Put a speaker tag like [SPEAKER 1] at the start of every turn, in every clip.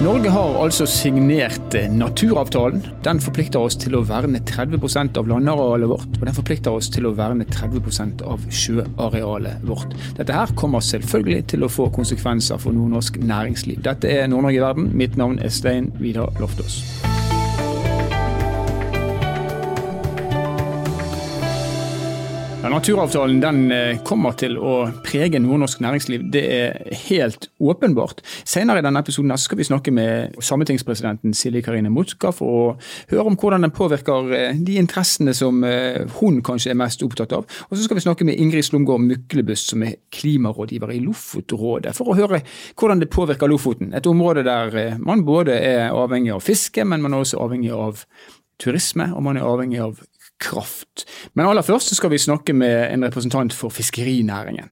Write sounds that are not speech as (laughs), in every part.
[SPEAKER 1] Norge har altså signert eh, naturavtalen. Den forplikter oss til å verne 30% av landarealet vårt, og den forplikter oss til å verne 30% av sjøarealet vårt. Dette her kommer selvfølgelig til å få konsekvenser for nordnorsk næringsliv. Dette er Nord-Norge i verden. Mitt navn er Stein Vidar Loftaas. Ja, naturavtalen den eh, kommer til å prege nordnorsk næringsliv, det er helt åpenbart. Senere i denne episoden skal vi snakke med sametingspresidenten Silje Karine Mutka for å høre om hvordan den påvirker eh, de interessene som eh, hun kanskje er mest opptatt av. Og så skal vi snakke med Ingrid Slumgård Myklebust, som er klimarådgiver i Lofotrådet, for å høre hvordan det påvirker Lofoten. Et område der man både er avhengig av fiske, men man er også avhengig av turisme, og man er avhengig av kraft. Men aller først skal vi snakke med en representant for fiskerinæringen.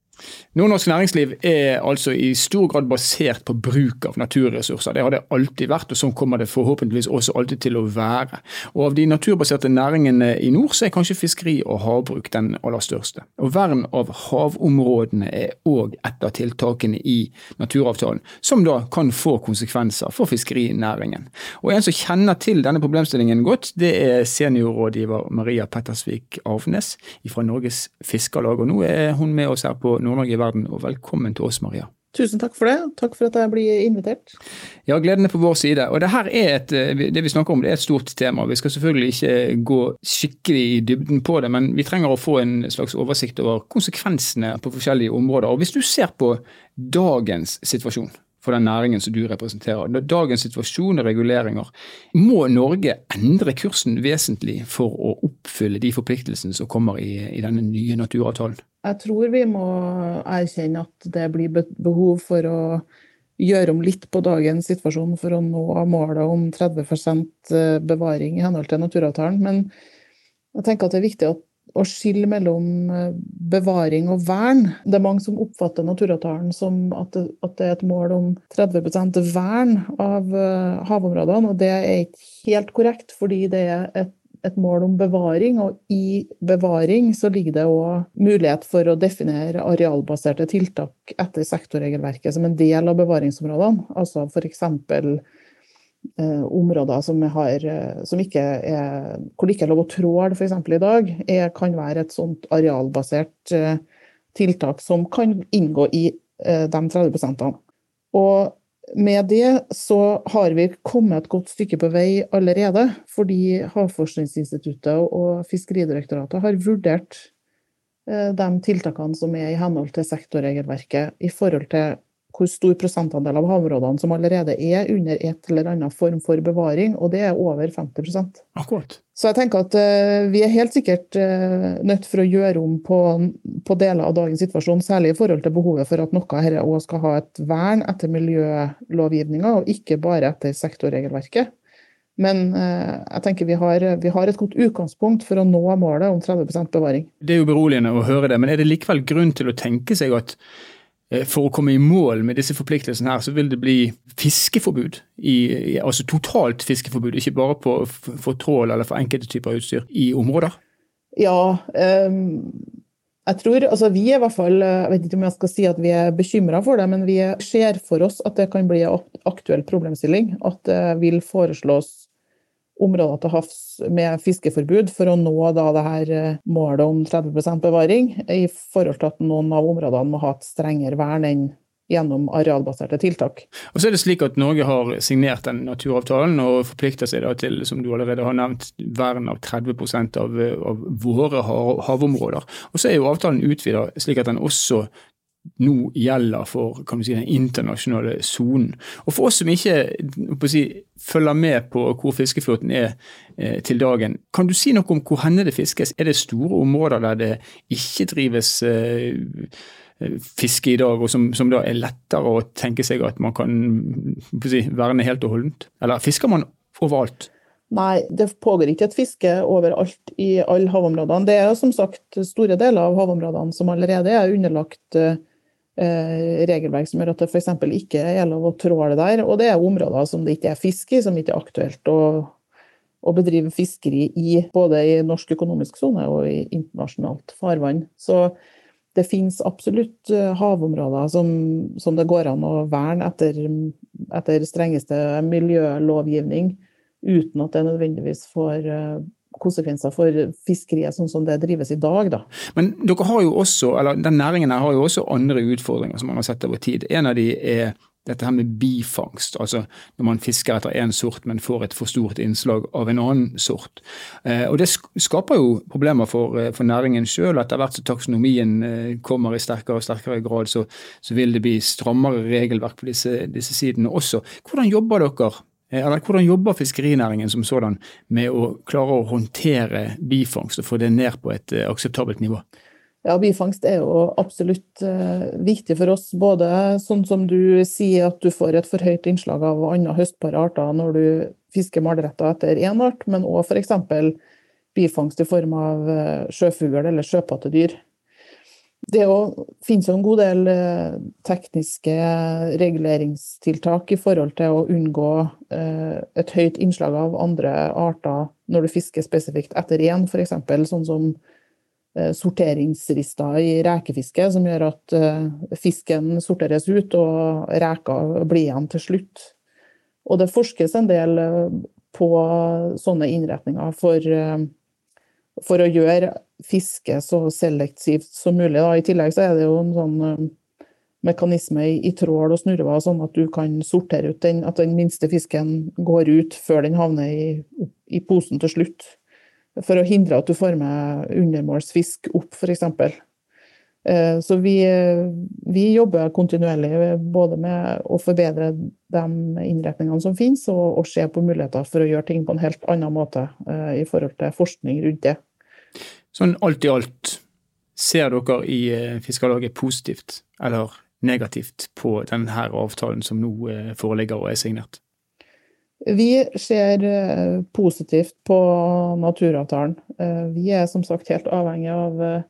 [SPEAKER 1] Nordnorsk næringsliv er altså i stor grad basert på bruk av naturressurser. Det har det alltid vært, og sånn kommer det forhåpentligvis også alltid til å være. Og Av de naturbaserte næringene i nord, så er kanskje fiskeri og havbruk den aller største. Og Vern av havområdene er òg et av tiltakene i naturavtalen, som da kan få konsekvenser for fiskerinæringen. Og En som kjenner til denne problemstillingen godt, det er seniorrådgiver Maria Pettersvik Avnes fra Norges Fiskarlag. Og nå er hun med oss her på Nord-Norge i verden, og velkommen til oss, Maria.
[SPEAKER 2] Tusen takk for det. Takk for at jeg blir invitert.
[SPEAKER 1] Ja, gleden er på vår side. Og det her er et, eh, det vi snakker om, det er et stort tema. Vi skal selvfølgelig ikke gå skikkelig i dybden på det, men vi trenger å få en slags oversikt over konsekvensene på forskjellige områder. Og hvis du ser på dagens situasjon, for den næringen som du representerer. Når Dagens situasjon og reguleringer. Må Norge endre kursen vesentlig for å oppfylle de forpliktelsene som kommer i, i denne nye naturavtalen?
[SPEAKER 2] Jeg tror vi må erkjenne at det blir behov for å gjøre om litt på dagens situasjon for å nå målet om 30% bevaring i henhold til naturavtalen. Men jeg tenker at det er viktig at å skille mellom eh, bevaring og vern. Det er mange som oppfatter naturavtalen som at det, at det er et mål om 30 vern av eh, havområdene, og det er ikke helt korrekt, fordi det er et, et mål om bevaring, og i bevaring så ligger det òg mulighet for å definere arealbaserte tiltak etter sektorregelverket som en del av bevaringsområdene. Altså f.eks. Eh, områder som, har, eh, som ikke er, hvor det ikke er lov å tråle f.eks. i dag, er, kan være et sånt arealbasert eh, tiltak som kan inngå i de 30 prosentene. Og med det så har vi kommet et godt stykke på vei allerede, fordi Havforskningsinstituttet og Fiskeridirektoratet har vurdert de tiltakene som er i henhold til sektorregelverket i forhold til hvor stor prosentandel av havområdene som allerede er under et eller annet form for bevaring, og det er over 50%
[SPEAKER 1] Akkurat.
[SPEAKER 2] Så jeg tenker at uh, vi er helt sikkert uh, nødt for å gjøre om på, på, deler av dagens situasjon, særlig i forhold til behovet for at noe av dette òg skal ha et vern etter miljølovgivninga, og ikke bare etter sektorregelverket. Men uh, jeg tenker vi har, vi har, et godt utgangspunkt for å nå målet om 30% bevaring.
[SPEAKER 1] Det er jo beroligende å høre det, men er det likevel grunn til å tenke seg at Eh, for å komme i mål med disse forpliktelsene her, så vil det bli fiskeforbud. I, altså totalt fiskeforbud, ikke bare på, for trål eller for enkelte typer utstyr i områder?
[SPEAKER 2] Ja, um, jeg tror altså Vi er i hvert fall Jeg vet ikke om jeg skal si at vi er bekymra for det, men vi ser for oss at det kan bli en aktuell problemstilling. At det vil foreslås områder til havs med fiskeforbud for å nå da det her eh, målet om 30% bevaring, i forhold til at noen av områdene må ha et strengere vern enn gjennom arealbaserte tiltak.
[SPEAKER 1] Og så er det slik at Norge har signert den naturavtalen og forplikter seg da til som du allerede har nevnt, vern av 30 av, av våre havområder. Og Så er jo avtalen utvidet slik at den også nå gjelder for si, den internasjonale sonen. Og For oss som ikke si, følger med på hvor fiskeflåten er eh, til dagen, kan du si noe om hvor henne det fiskes? Er det store områder der det ikke drives eh, fiske i dag, og som, som, da er lettere å tenke seg at man kan si, verne helt og holdent? Eller fisker man overalt?
[SPEAKER 2] Nei, det pågår ikke et fiske overalt i alle havområdene. Det er som sagt store deler av havområdene som allerede er underlagt eh, Eh, regelverk som gjør at det f.eks. ikke er lov å tråle der. Og det er områder som det ikke er fisk i, som ikke er aktuelt å, å bedrive fiskeri i. Både i norsk økonomisk sone og i internasjonalt farvann. Så det finnes absolutt eh, havområder som, som, det går an å verne etter etter strengeste miljølovgivning, uten at det nødvendigvis får konsekvenser for fiskeriet sånn som det drives i dag. Da.
[SPEAKER 1] Men dere har jo også, eller den næringen her har jo også andre utfordringer som man har sett over tid. En av de er dette her med bifangst, altså når man fisker etter én sort, men får et for stort innslag av en annen sort. Eh, og Det skaper jo problemer for, eh, for næringen sjøl. Etter hvert som taksonomien eh, kommer i sterkere og sterkere grad, så, så vil det bli strammere regelverk på disse, disse sidene også. Hvordan jobber dere eller hvordan jobber fiskerinæringen som sådan med å klare å håndtere bifangst og få det ned på et akseptabelt nivå?
[SPEAKER 2] Ja, Bifangst er jo absolutt uh, viktig for oss. Både sånn som du sier at du får et for høyt innslag av andre høstbare arter når du fisker malretter etter én art, men òg f.eks. bifangst i form av sjøfugl eller sjøpattedyr. Det finnes jo en god del uh, tekniske reguleringstiltak i forhold til å unngå et høyt innslag av andre arter når du fisker spesifikt etter én, f.eks. sånn som Eh, sorteringsrister i rekefiske, som gjør at eh, fisken sorteres ut og reka blir igjen til slutt. Og det forskes en del eh, på sånne innretninger for, for å gjøre fiske så selektivt som mulig. Da. I tillegg så er det jo en sånn mekanisme i, i trål og snurrevad, sånn at du kan sortere ut den, at den minste fisken går ut før den havner i, i posen til slutt for å hindre at du får med undermålsfisk opp, f.eks. Eh, så vi, vi, jobber kontinuerlig både med å forbedre de innretningene som finnes, og, og se på muligheter for å gjøre ting på en helt annen måte eh, i forhold til forskning rundt det.
[SPEAKER 1] Sånn alt i alt, ser dere i eh, Fiskarlaget positivt eller negativt på denne avtalen som nå foreligger og er signert?
[SPEAKER 2] Vi ser eh, positivt på naturavtalen. Eh, vi er som sagt helt avhengig av eh,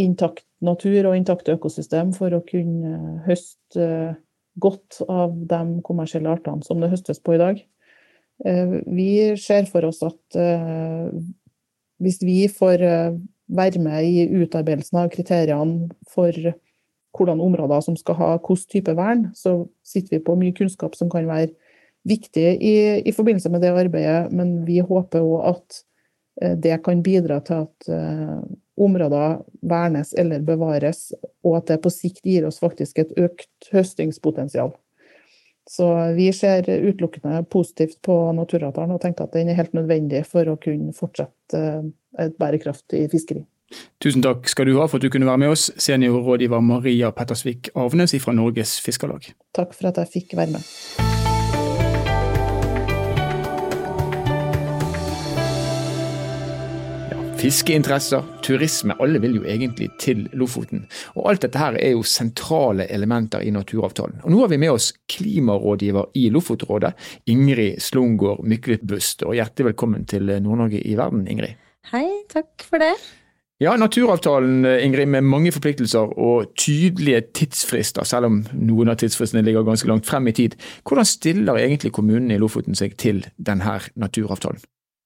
[SPEAKER 2] intakt natur og intakte økosystem for å kunne høste godt av de kommersielle artene som det høstes på i dag. Vi ser for oss at hvis vi får være med i utarbeidelsen av kriteriene for hvordan områder som skal ha hvilken type vern, så sitter vi på mye kunnskap som kan være viktig i, i, forbindelse med det arbeidet, men vi håper òg at eh, det kan bidra til at uh, områder vernes eller bevares, og at det på sikt gir oss faktisk et økt høstingspotensial. Så vi ser utelukkende positivt på naturavtalen og tenker at den er helt nødvendig for å kunne fortsette uh, et bærekraftig fiskeri.
[SPEAKER 1] Tusen takk skal du ha for at du kunne være med oss, seniorrådgiver Maria Pettersvik Avnes fra Norges Fiskarlag.
[SPEAKER 2] Takk for at jeg fikk være med.
[SPEAKER 1] Fiskeinteresser, turisme, alle vil jo egentlig til Lofoten. Og alt dette her er jo sentrale elementer i naturavtalen. Og nå har vi med oss klimarådgiver i Lofotrådet, Ingrid Slungård Myklebust. Og hjertelig velkommen til Nord-Norge i verden, Ingrid.
[SPEAKER 3] Hei, takk for det.
[SPEAKER 1] Ja, Naturavtalen Ingrid, med mange forpliktelser og tydelige tidsfrister, selv om noen av tidsfristene ligger ganske langt frem i tid. Hvordan stiller egentlig kommunene i Lofoten seg til denne naturavtalen?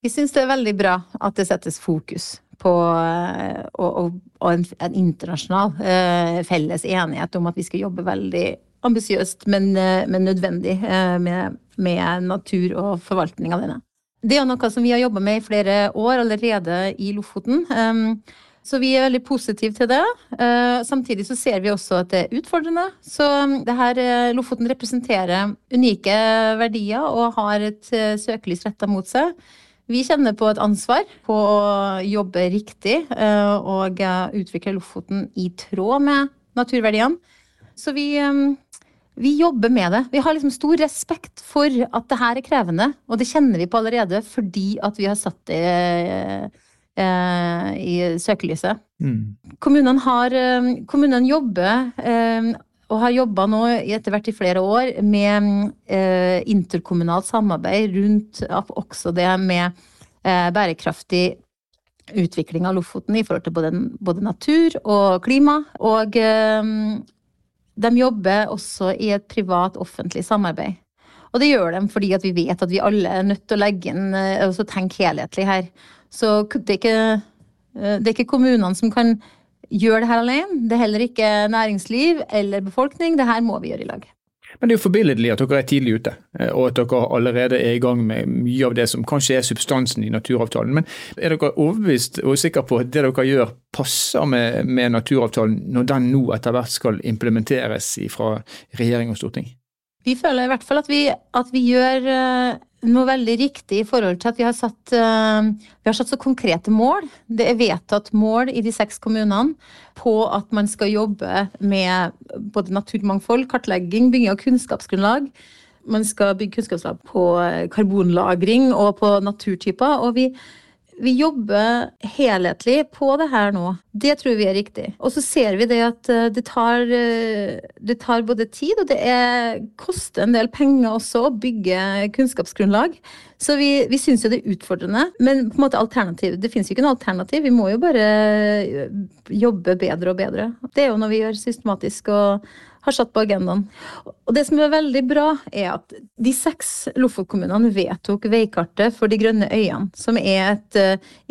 [SPEAKER 3] Vi syns det er veldig bra at det settes fokus på eh, og, og, og en, en, internasjonal eh, felles enighet om at vi skal jobbe veldig ambisiøst, men, eh, men, nødvendig eh, med, med, natur og forvaltning av denne. Det er noe som vi har jobba med i flere år allerede i Lofoten. Um, så vi er veldig positive til det. Uh, samtidig så ser vi også at det er utfordrende. Så det her, Lofoten representerer unike verdier og har et søkelys retta mot seg. Vi kjenner på et ansvar på å jobbe riktig eh, og eh, utvikle Lofoten i tråd med naturverdiene. Så vi, eh, vi jobber med det. Vi har liksom stor respekt for at det her er krevende, og det kjenner vi på allerede fordi at vi har satt det i søkelyset. Mm. Kommunene, har, kommunene jobber og har jobba nå etter hvert i flere år med eh, interkommunalt samarbeid rundt også det med eh, bærekraftig utvikling av Lofoten i forhold til både, både natur og klima. Og eh, de jobber også i et privat-offentlig samarbeid. Og det gjør de fordi vi vet at vi alle er nødt til å legge inn og eh, tenke helhetlig her. Så det er ikke, eh, det er ikke kommunene som kan gjør det her alene. Det er heller ikke næringsliv eller befolkning. Det her må vi gjøre i lag.
[SPEAKER 1] Men det er jo forbilledlig at dere er tidlig ute, eh, og at dere allerede er i gang med mye av det som kanskje er substansen i naturavtalen. Men er dere overbevist og sikre på at det dere gjør passer med, med naturavtalen, når den nå etter hvert skal implementeres fra regjering og storting?
[SPEAKER 3] Vi føler i hvert fall at vi, at vi gjør eh, noe veldig riktig i forhold til at vi har, satt, uh, vi har satt så konkrete mål. Det er vedtatt mål i de seks kommunene på at man skal jobbe med både naturmangfold, kartlegging, bygging av kunnskapsgrunnlag. Man skal bygge kunnskapslag på karbonlagring og på naturtyper. og vi vi jobber helhetlig på det her nå. Det tror vi er riktig. Og så ser vi det at eh, det tar, eh, det tar både tid, og det er, koster en del penger også å bygge kunnskapsgrunnlag. Så vi, vi syns jo det er utfordrende. Men på en måte alternativ, det finnes jo ikke noe alternativ. Vi må jo bare jobbe bedre og bedre. Det er jo noe vi gjør systematisk. og har satt på agendaen. Og det som er veldig bra, er at de seks Lofotkommunene vedtok veikartet for De grønne øyene, som er et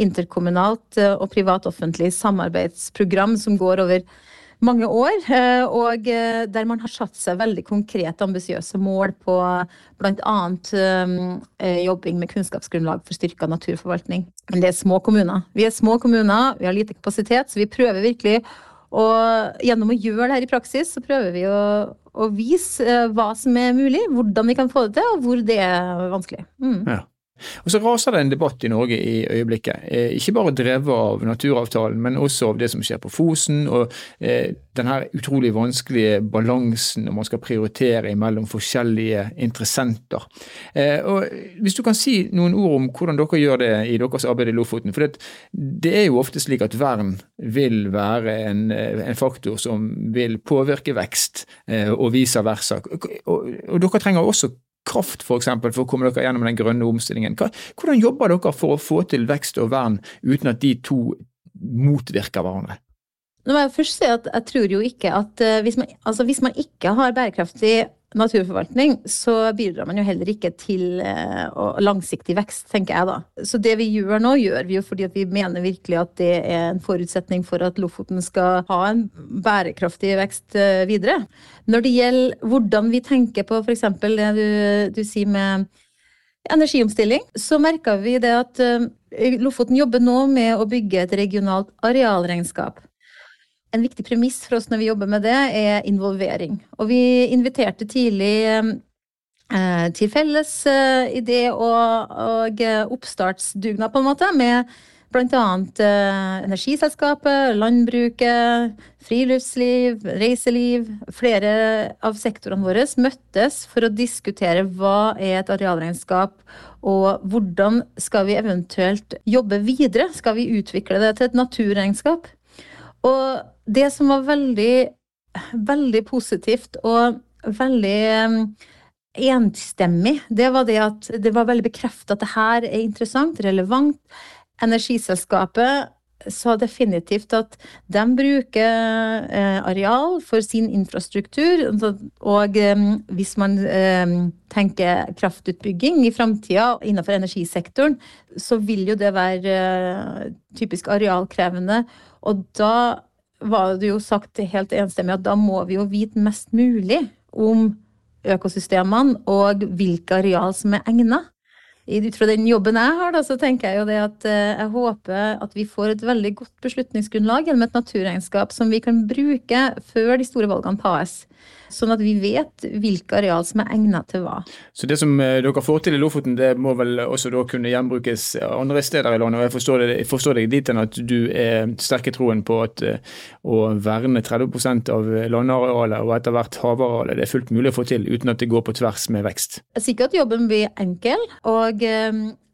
[SPEAKER 3] interkommunalt og privat-offentlig samarbeidsprogram som går over mange år, uh, og der man har satt seg veldig konkrete, ambisiøse mål på bl.a. jobbing med kunnskapsgrunnlag for styrka naturforvaltning. Men det er små kommuner. Vi er små kommuner, vi har lite kapasitet, så vi prøver virkelig og gjennom å gjøre det her i praksis, så prøver vi å, å vise eh, hva som er mulig, hvordan vi kan få det til, og hvor det er vanskelig. Mm.
[SPEAKER 1] Ja. Og Så raser det en debatt i Norge i øyeblikket. Eh, ikke bare drevet av naturavtalen, men også av det som skjer på Fosen, og eh, den utrolig vanskelige balansen når man skal prioritere mellom forskjellige interessenter. Eh, og Hvis du kan si noen ord om hvordan dere gjør det i deres arbeid i Lofoten. For det er jo ofte slik at vern vil være en, en faktor som vil påvirke vekst, og vice versa. Og, og dere trenger også kraft. For, eksempel, for å komme dere gjennom den grønne omstillingen. Hvordan jobber dere for å få til vekst og vern uten at de to motvirker hverandre?
[SPEAKER 3] Nå må jeg først si at jeg tror jo ikke at uh, hvis, man, altså hvis man ikke har bærekraftig naturforvaltning, så bidrar man jo heller ikke til uh, langsiktig vekst, tenker jeg da. Så det vi gjør nå, gjør vi jo fordi vi mener virkelig at det er en forutsetning for at Lofoten skal ha en bærekraftig vekst uh, videre. Når det gjelder hvordan vi tenker på f.eks. det du, du, sier med energiomstilling, så merka vi det at uh, Lofoten jobber nå med å bygge et regionalt arealregnskap. En viktig premiss for oss når vi jobber med det, er involvering. Og vi inviterte tidlig eh, til felles eh, idé og, og oppstartsdugnad, på en måte, med bl.a. Eh, energiselskapet, landbruket, friluftsliv, reiseliv. Flere av sektorene våre møttes for å diskutere hva er et arealregnskap, og hvordan skal vi eventuelt jobbe videre? Skal vi utvikle det til et naturregnskap? Og det som var veldig, veldig positivt og veldig um, enstemmig, det var det at det var veldig bekreftet at det her er interessant, relevant. Energiselskapet sa definitivt at de bruker eh, areal for sin infrastruktur. Og eh, hvis man eh, tenker kraftutbygging i framtida innenfor energisektoren, så vil jo det være eh, typisk arealkrevende. Og da var det jo sagt helt enstemmig at da må vi jo vite mest mulig om økosystemene og hvilke areal som er egnet. Ut fra den jobben jeg har, da, så tenker jeg jo det at eh, jeg håper at vi får et veldig godt beslutningsgrunnlag gjennom et naturregnskap som vi kan bruke før de store valgene tas. Sånn at vi vet hvilke areal som er egnet til hva.
[SPEAKER 1] Så det som eh, dere får til i Lofoten, det må vel også da kunne gjenbrukes andre steder i landet? og Jeg forstår, det, jeg forstår deg dit hen at du er sterk i troen på at eh, å verne 30% av landarealet og etter hvert havarealet det er fullt mulig å få til uten at det går på tvers med vekst?
[SPEAKER 3] At jobben blir enkel. og eh,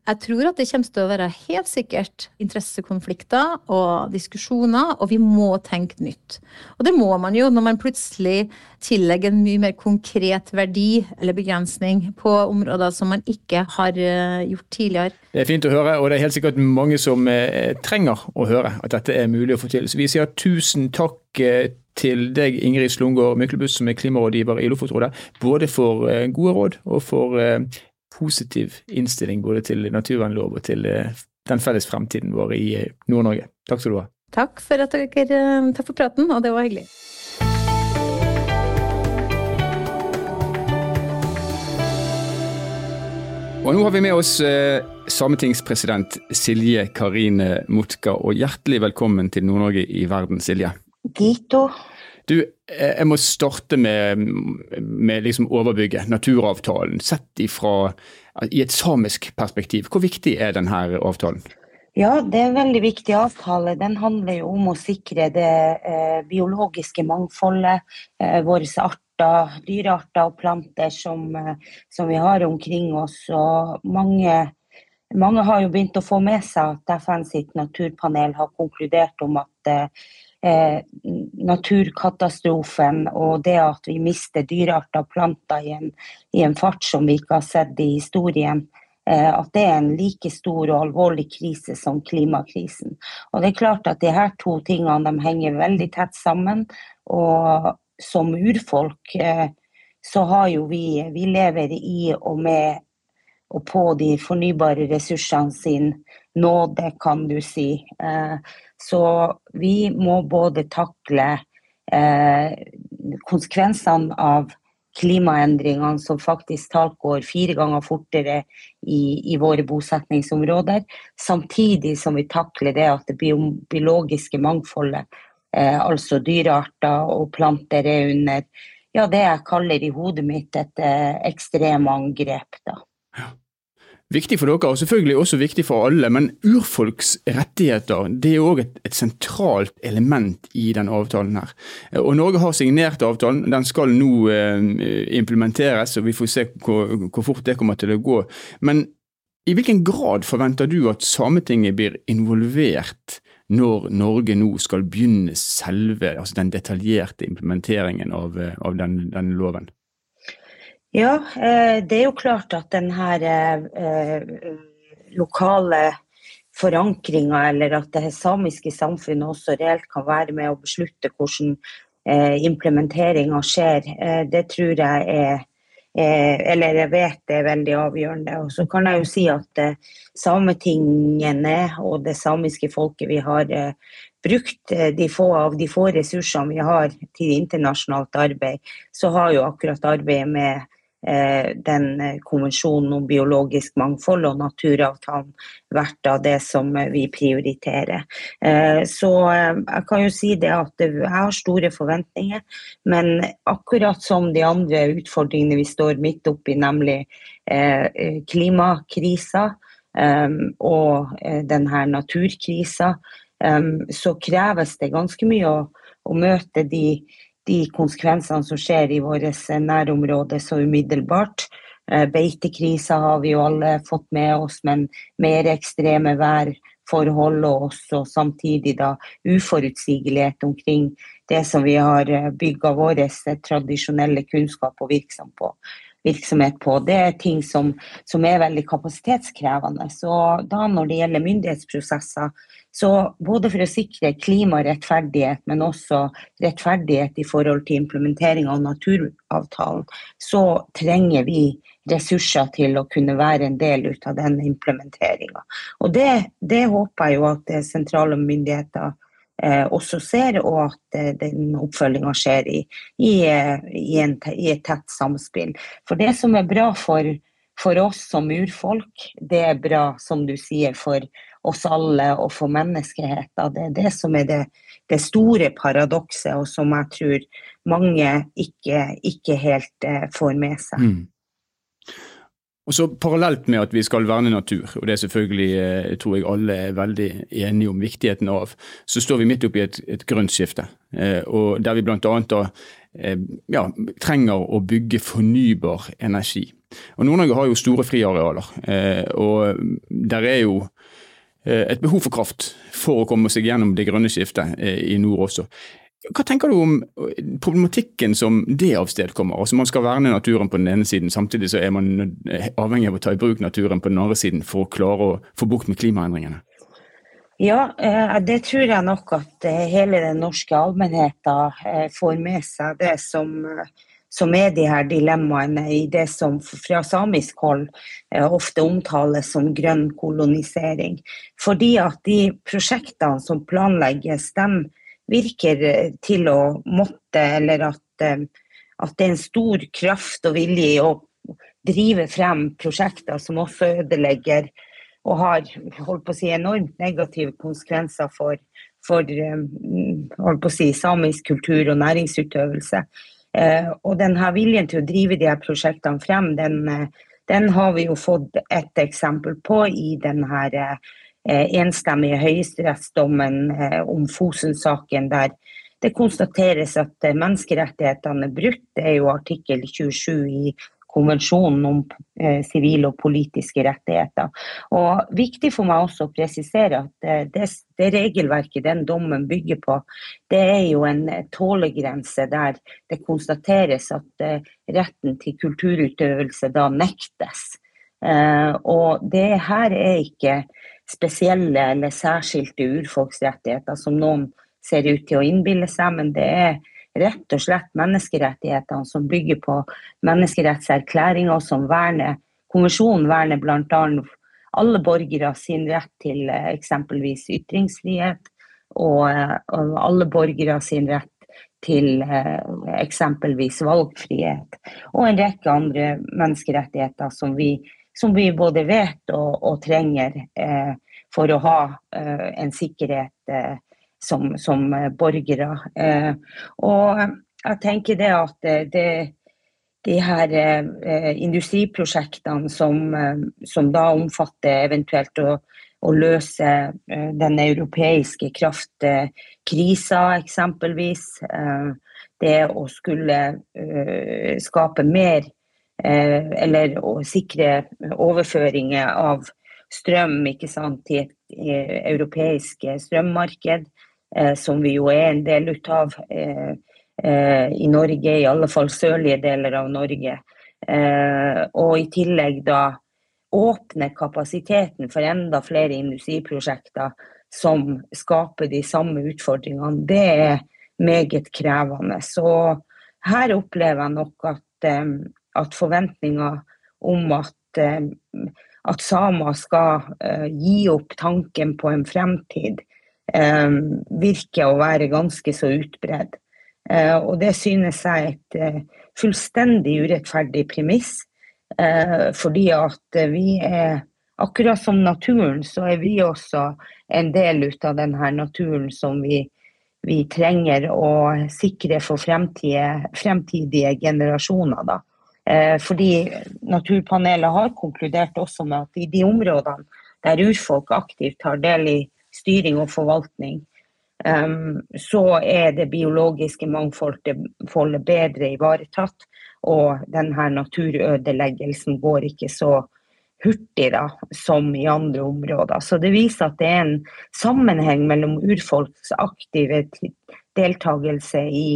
[SPEAKER 3] jeg tror at det kommer til å være helt sikkert interessekonflikter og diskusjoner, og vi må tenke nytt. Og det må man jo når man plutselig tillegger en mye mer konkret verdi eller begrensning på områder som man ikke har eh, gjort tidligere.
[SPEAKER 1] Det er fint å høre, og det er helt sikkert mange som eh, trenger å høre at dette er mulig å få til. Så vi sier tusen takk eh, til deg, Ingrid Slungård Myklebust, som er klimarådgiver i Lofotrådet, både for gode råd og for positiv innstilling både til naturvernlov og til eh, den felles fremtiden vår i eh, Nord-Norge. Takk skal du ha.
[SPEAKER 3] Takk for, at dere, eh, takk for praten, og det var hyggelig.
[SPEAKER 1] Og nå har vi med oss eh, sametingspresident Silje Karine Mutka, og hjertelig velkommen til Nord-Norge i verden, Silje.
[SPEAKER 4] Gito.
[SPEAKER 1] Du, eh, jeg må starte med, med liksom overbygget, naturavtalen. Sett ifra, i et samisk perspektiv, hvor viktig er denne avtalen?
[SPEAKER 4] Ja, det er en veldig viktig avtale. Den handler jo om å sikre det eh, biologiske mangfoldet, eh, våre arter arter, dyrearter og planter som, eh, som, vi har omkring oss. Og mange, mange, har jo begynt å få med seg at FN sitt naturpanel har konkludert om at eh, naturkatastrofen og det at vi mister dyrearter og planter i en, i en fart som vi ikke har sett i historien, eh, at det er en like stor og alvorlig krise som klimakrisen. Og det er klart at her to tingene de henger veldig tett sammen. Og som urfolk eh, så har jo vi Vi lever i og med og på de fornybare ressursene sin nåde, kan du si. Eh, så vi må både takle eh, konsekvensene av klimaendringene som faktisk talt går fire ganger fortere i, i, våre bosetningsområder, samtidig som vi takler det at det biologiske mangfoldet eh, altså dyrearter og planter, er under ja, det jeg kaller i hodet mitt et eh, ekstremangrep. da.
[SPEAKER 1] Viktig for dere, og selvfølgelig også viktig for alle. Men urfolks rettigheter det er òg et, et, sentralt element i den avtalen. her. Og Norge har signert avtalen. Den skal nå eh, implementeres, og vi får se hvor, hvor, fort det kommer til å gå. Men i hvilken grad forventer du at Sametinget blir involvert når Norge nå skal begynne selve, altså den detaljerte implementeringen av, eh, av den, den, loven?
[SPEAKER 4] Ja, eh, det er jo klart at den her eh, lokale forankringa, eller at det samiske samfunnet også reelt kan være med å beslutte hvordan implementeringa skjer, det tror jeg er Eh, eller jeg vet det er veldig avgjørende. Og så kan jeg jo si at eh, sametingene og det samiske folket vi har eh, brukt de få av de få ressursene vi har til internasjonalt arbeid, så har jo akkurat arbeidet med Eh, den eh, konvensjonen om biologisk mangfold og naturavtalen vært av det som eh, vi prioriterer. Så jeg kan jo si det at jeg har store forventninger, men akkurat som de andre utfordringene vi står midt oppi, nemlig klimakrisa og denne naturkrisa, så kreves det ganske mye å, å møte de de konsekvensene som skjer i vårt nærområde så umiddelbart. Eh, beitekrisa har vi jo alle fått med oss, men mer ekstreme værforhold og også samtidig da uforutsigelighet omkring det som vi har eh, bygga vår tradisjonelle kunnskap og virksomhet på virksomhet på. Det er ting som, som, er veldig kapasitetskrevende. Så da når det gjelder myndighetsprosesser, så både for å sikre klimarettferdighet, men også rettferdighet i forhold til implementering av naturavtalen, så trenger vi ressurser til å kunne være en del ut av den implementeringa. Og det, det håper jeg jo at sentrale myndigheter eh, også ser, og at eh, den oppfølginga skjer i, i, eh, i, en, i, et tett samspill. For det som er bra for, for, oss som urfolk, det er bra, som du sier, for oss alle og for menneskeheten. Det er det som er det, det store paradokset, og som jeg tror mange ikke, ikke helt eh, får med seg. Mm.
[SPEAKER 1] Og så Parallelt med at vi skal verne natur, og det er selvfølgelig eh, tror jeg alle er veldig enige om viktigheten av, så står vi midt oppi et, et grønt skifte. Eh, og Der vi bl.a. da eh, ja, trenger å bygge fornybar energi. Og Nord-Norge har jo store friarealer, og der er jo et behov for kraft for å komme seg gjennom det grønne skiftet i nord også. Hva tenker du om eh, problematikken som det avstedkommer? Altså Man skal verne naturen på den ene siden, samtidig så er man avhengig av å ta i bruk naturen på den andre siden for å klare å få bukt med klimaendringene.
[SPEAKER 4] Ja, eh, det tror jeg nok at eh, hele den norske allmennheten får med seg. Det som, som er de her dilemmaene i det som fra samisk hold ofte omtales som grønn kolonisering. Fordi at de prosjektene som planlegges, dem virker eh, til å måtte, eller at, eh, at det er en stor kraft og vilje i å drive frem prosjekter som også ødelegger og har holdt på å si, enormt negative konsekvenser for, for holdt på å si, samisk kultur og næringsutøvelse. Og denne viljen til å drive de her prosjektene frem, den, den har vi jo fått et eksempel på i denne enstemmige høyesterettsdommen om Fosen-saken, der det konstateres at eh, menneskerettighetene er brutt. Det er jo artikkel 27 i konvensjonen om eh, sivile og politiske rettigheter. Og Viktig for meg også å presisere at eh, det, det, regelverket den dommen bygger på, det er jo en tålegrense der det konstateres at retten til kulturutøvelse da nektes. Og det her er ikke spesielle eller særskilte urfolksrettigheter som noen ser ut til å innbille seg, men det er rett og slett menneskerettighetene som bygger på menneskerettserklæringer som verner Konvensjonen verner bl.a. alle borgere sin rett til eh, eksempelvis ytringsfrihet, og, eh, alle borgere sin rett til eh, eksempelvis valgfrihet. Og en rekke andre menneskerettigheter som vi, som vi både vet og, og trenger eh, for å ha eh, en sikkerhet eh, som, som eh, borgere. Eh, og jeg tenker det at det, de her eh, industriprosjektene som, som, da omfatter eventuelt å, å løse den europeiske kraftkrisa, eksempelvis. Det å skulle skape mer eller å sikre overføringer av strøm sant, til et europeisk strømmarked. Eh, som vi jo er en del ut av eh, eh, i Norge, i alle fall sørlige deler av Norge. Og i tillegg da åpne kapasiteten for enda flere industriprosjekter som skaper de samme utfordringene. Det er meget krevende. Så her opplever jeg nok at, at forventninger om at, at samer skal gi opp tanken på en fremtid, Eh, virker å være ganske så utbredt. Eh, og det synes jeg er et eh, fullstendig urettferdig premiss. Fordi at vi er Akkurat som naturen, så er vi også en del ut av denne naturen som vi, vi trenger å sikre for fremtidige, fremtidige generasjoner. Da. Fordi Naturpanelet har konkludert også med at i de områdene der urfolk aktivt tar del i styring og forvaltning, um, så er det biologiske mangfoldet bedre ivaretatt. Og denne naturødeleggelsen går ikke så hurtig da, som i andre områder. Så det viser at det er en sammenheng mellom urfolks aktive deltakelse i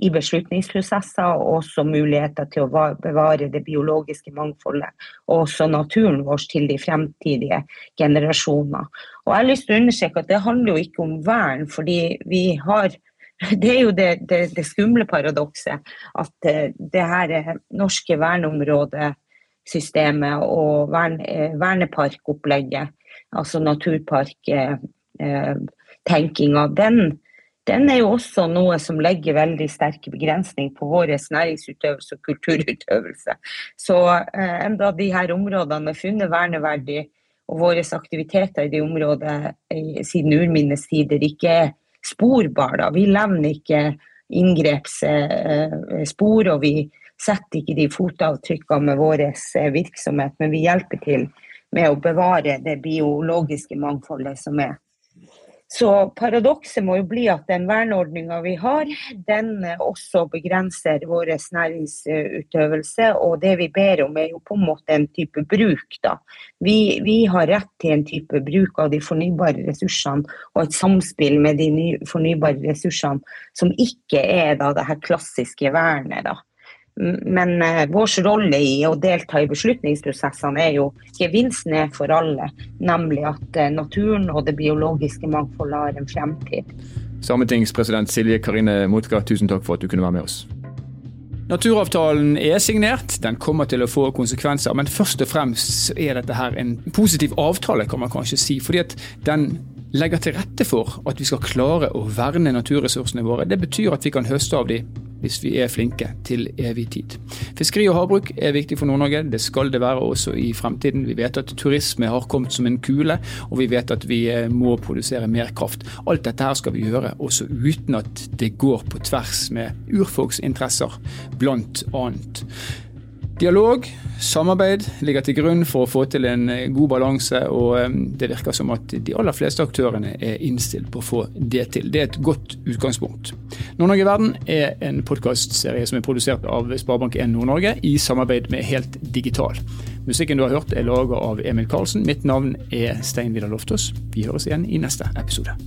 [SPEAKER 4] i beslutningsprosesser, og også muligheter til å bevare det biologiske mangfoldet og også naturen vår til de fremtidige generasjoner. Og jeg har lyst til å understreke at Det handler jo ikke om vern, fordi vi har (laughs) det er jo det, det, det skumle paradokset at eh, det her norske verneområdesystemet og verne, eh, verneparkopplegget, altså naturparktenkinga, den den er jo også noe som legger veldig sterke begrensninger på vår næringsutøvelse og kulturutøvelse. Så eh, enda de her områdene er funnet verneverdig, og våre aktiviteter i de områdene eh, siden urminnes tider ikke er sporbare. Vi levner ikke inngrepsspor, eh, og vi setter ikke de fotavtrykkene med vår eh, virksomhet, men vi hjelper til med å bevare det biologiske mangfoldet som er. Så paradokset må jo bli at den verneordninga vi har, den også begrenser vår næringsutøvelse. Og det vi ber om er jo på en måte en type bruk, da. Vi, vi har rett til en type bruk av de fornybare ressursene og et samspill med de fornybare ressursene som ikke er da det her klassiske vernet, da. Men eh, vår rolle i å delta i beslutningsprosessene er jo gevinsten er for alle, nemlig at eh, naturen og det biologiske mangfoldet har en fremtid.
[SPEAKER 1] Sametingspresident Silje Karine Motka, tusen takk for at du kunne være med oss. Naturavtalen er signert, den kommer til å få konsekvenser. Men først og fremst er dette her en positiv avtale, kan man kanskje si. fordi at den legger til rette for at vi skal klare å verne naturressursene våre. Det betyr at vi kan høste av de hvis vi er flinke til evig tid. Fiskeri og havbruk er viktig for Nord-Norge. Det skal det være også i fremtiden. Vi vet at turisme har kommet som en kule, og vi vet at vi eh, må produsere mer kraft. Alt dette her skal vi gjøre også uten at det går på tvers med urfolksinteresser, blant annet. Dialog, samarbeid ligger til grunn for å få til en eh, god balanse, og eh, det virker som at de aller fleste aktørene er innstilt på å få det til. Det er et godt utgangspunkt. Nord-Norge verden er en podkastserie som er produsert av Sparebank1 Nord-Norge i samarbeid med Helt Digital. Musikken du har hørt er laget av Emil Karlsen. Mitt navn er Stein Vidar Loftaas. Vi høres igjen i neste episode.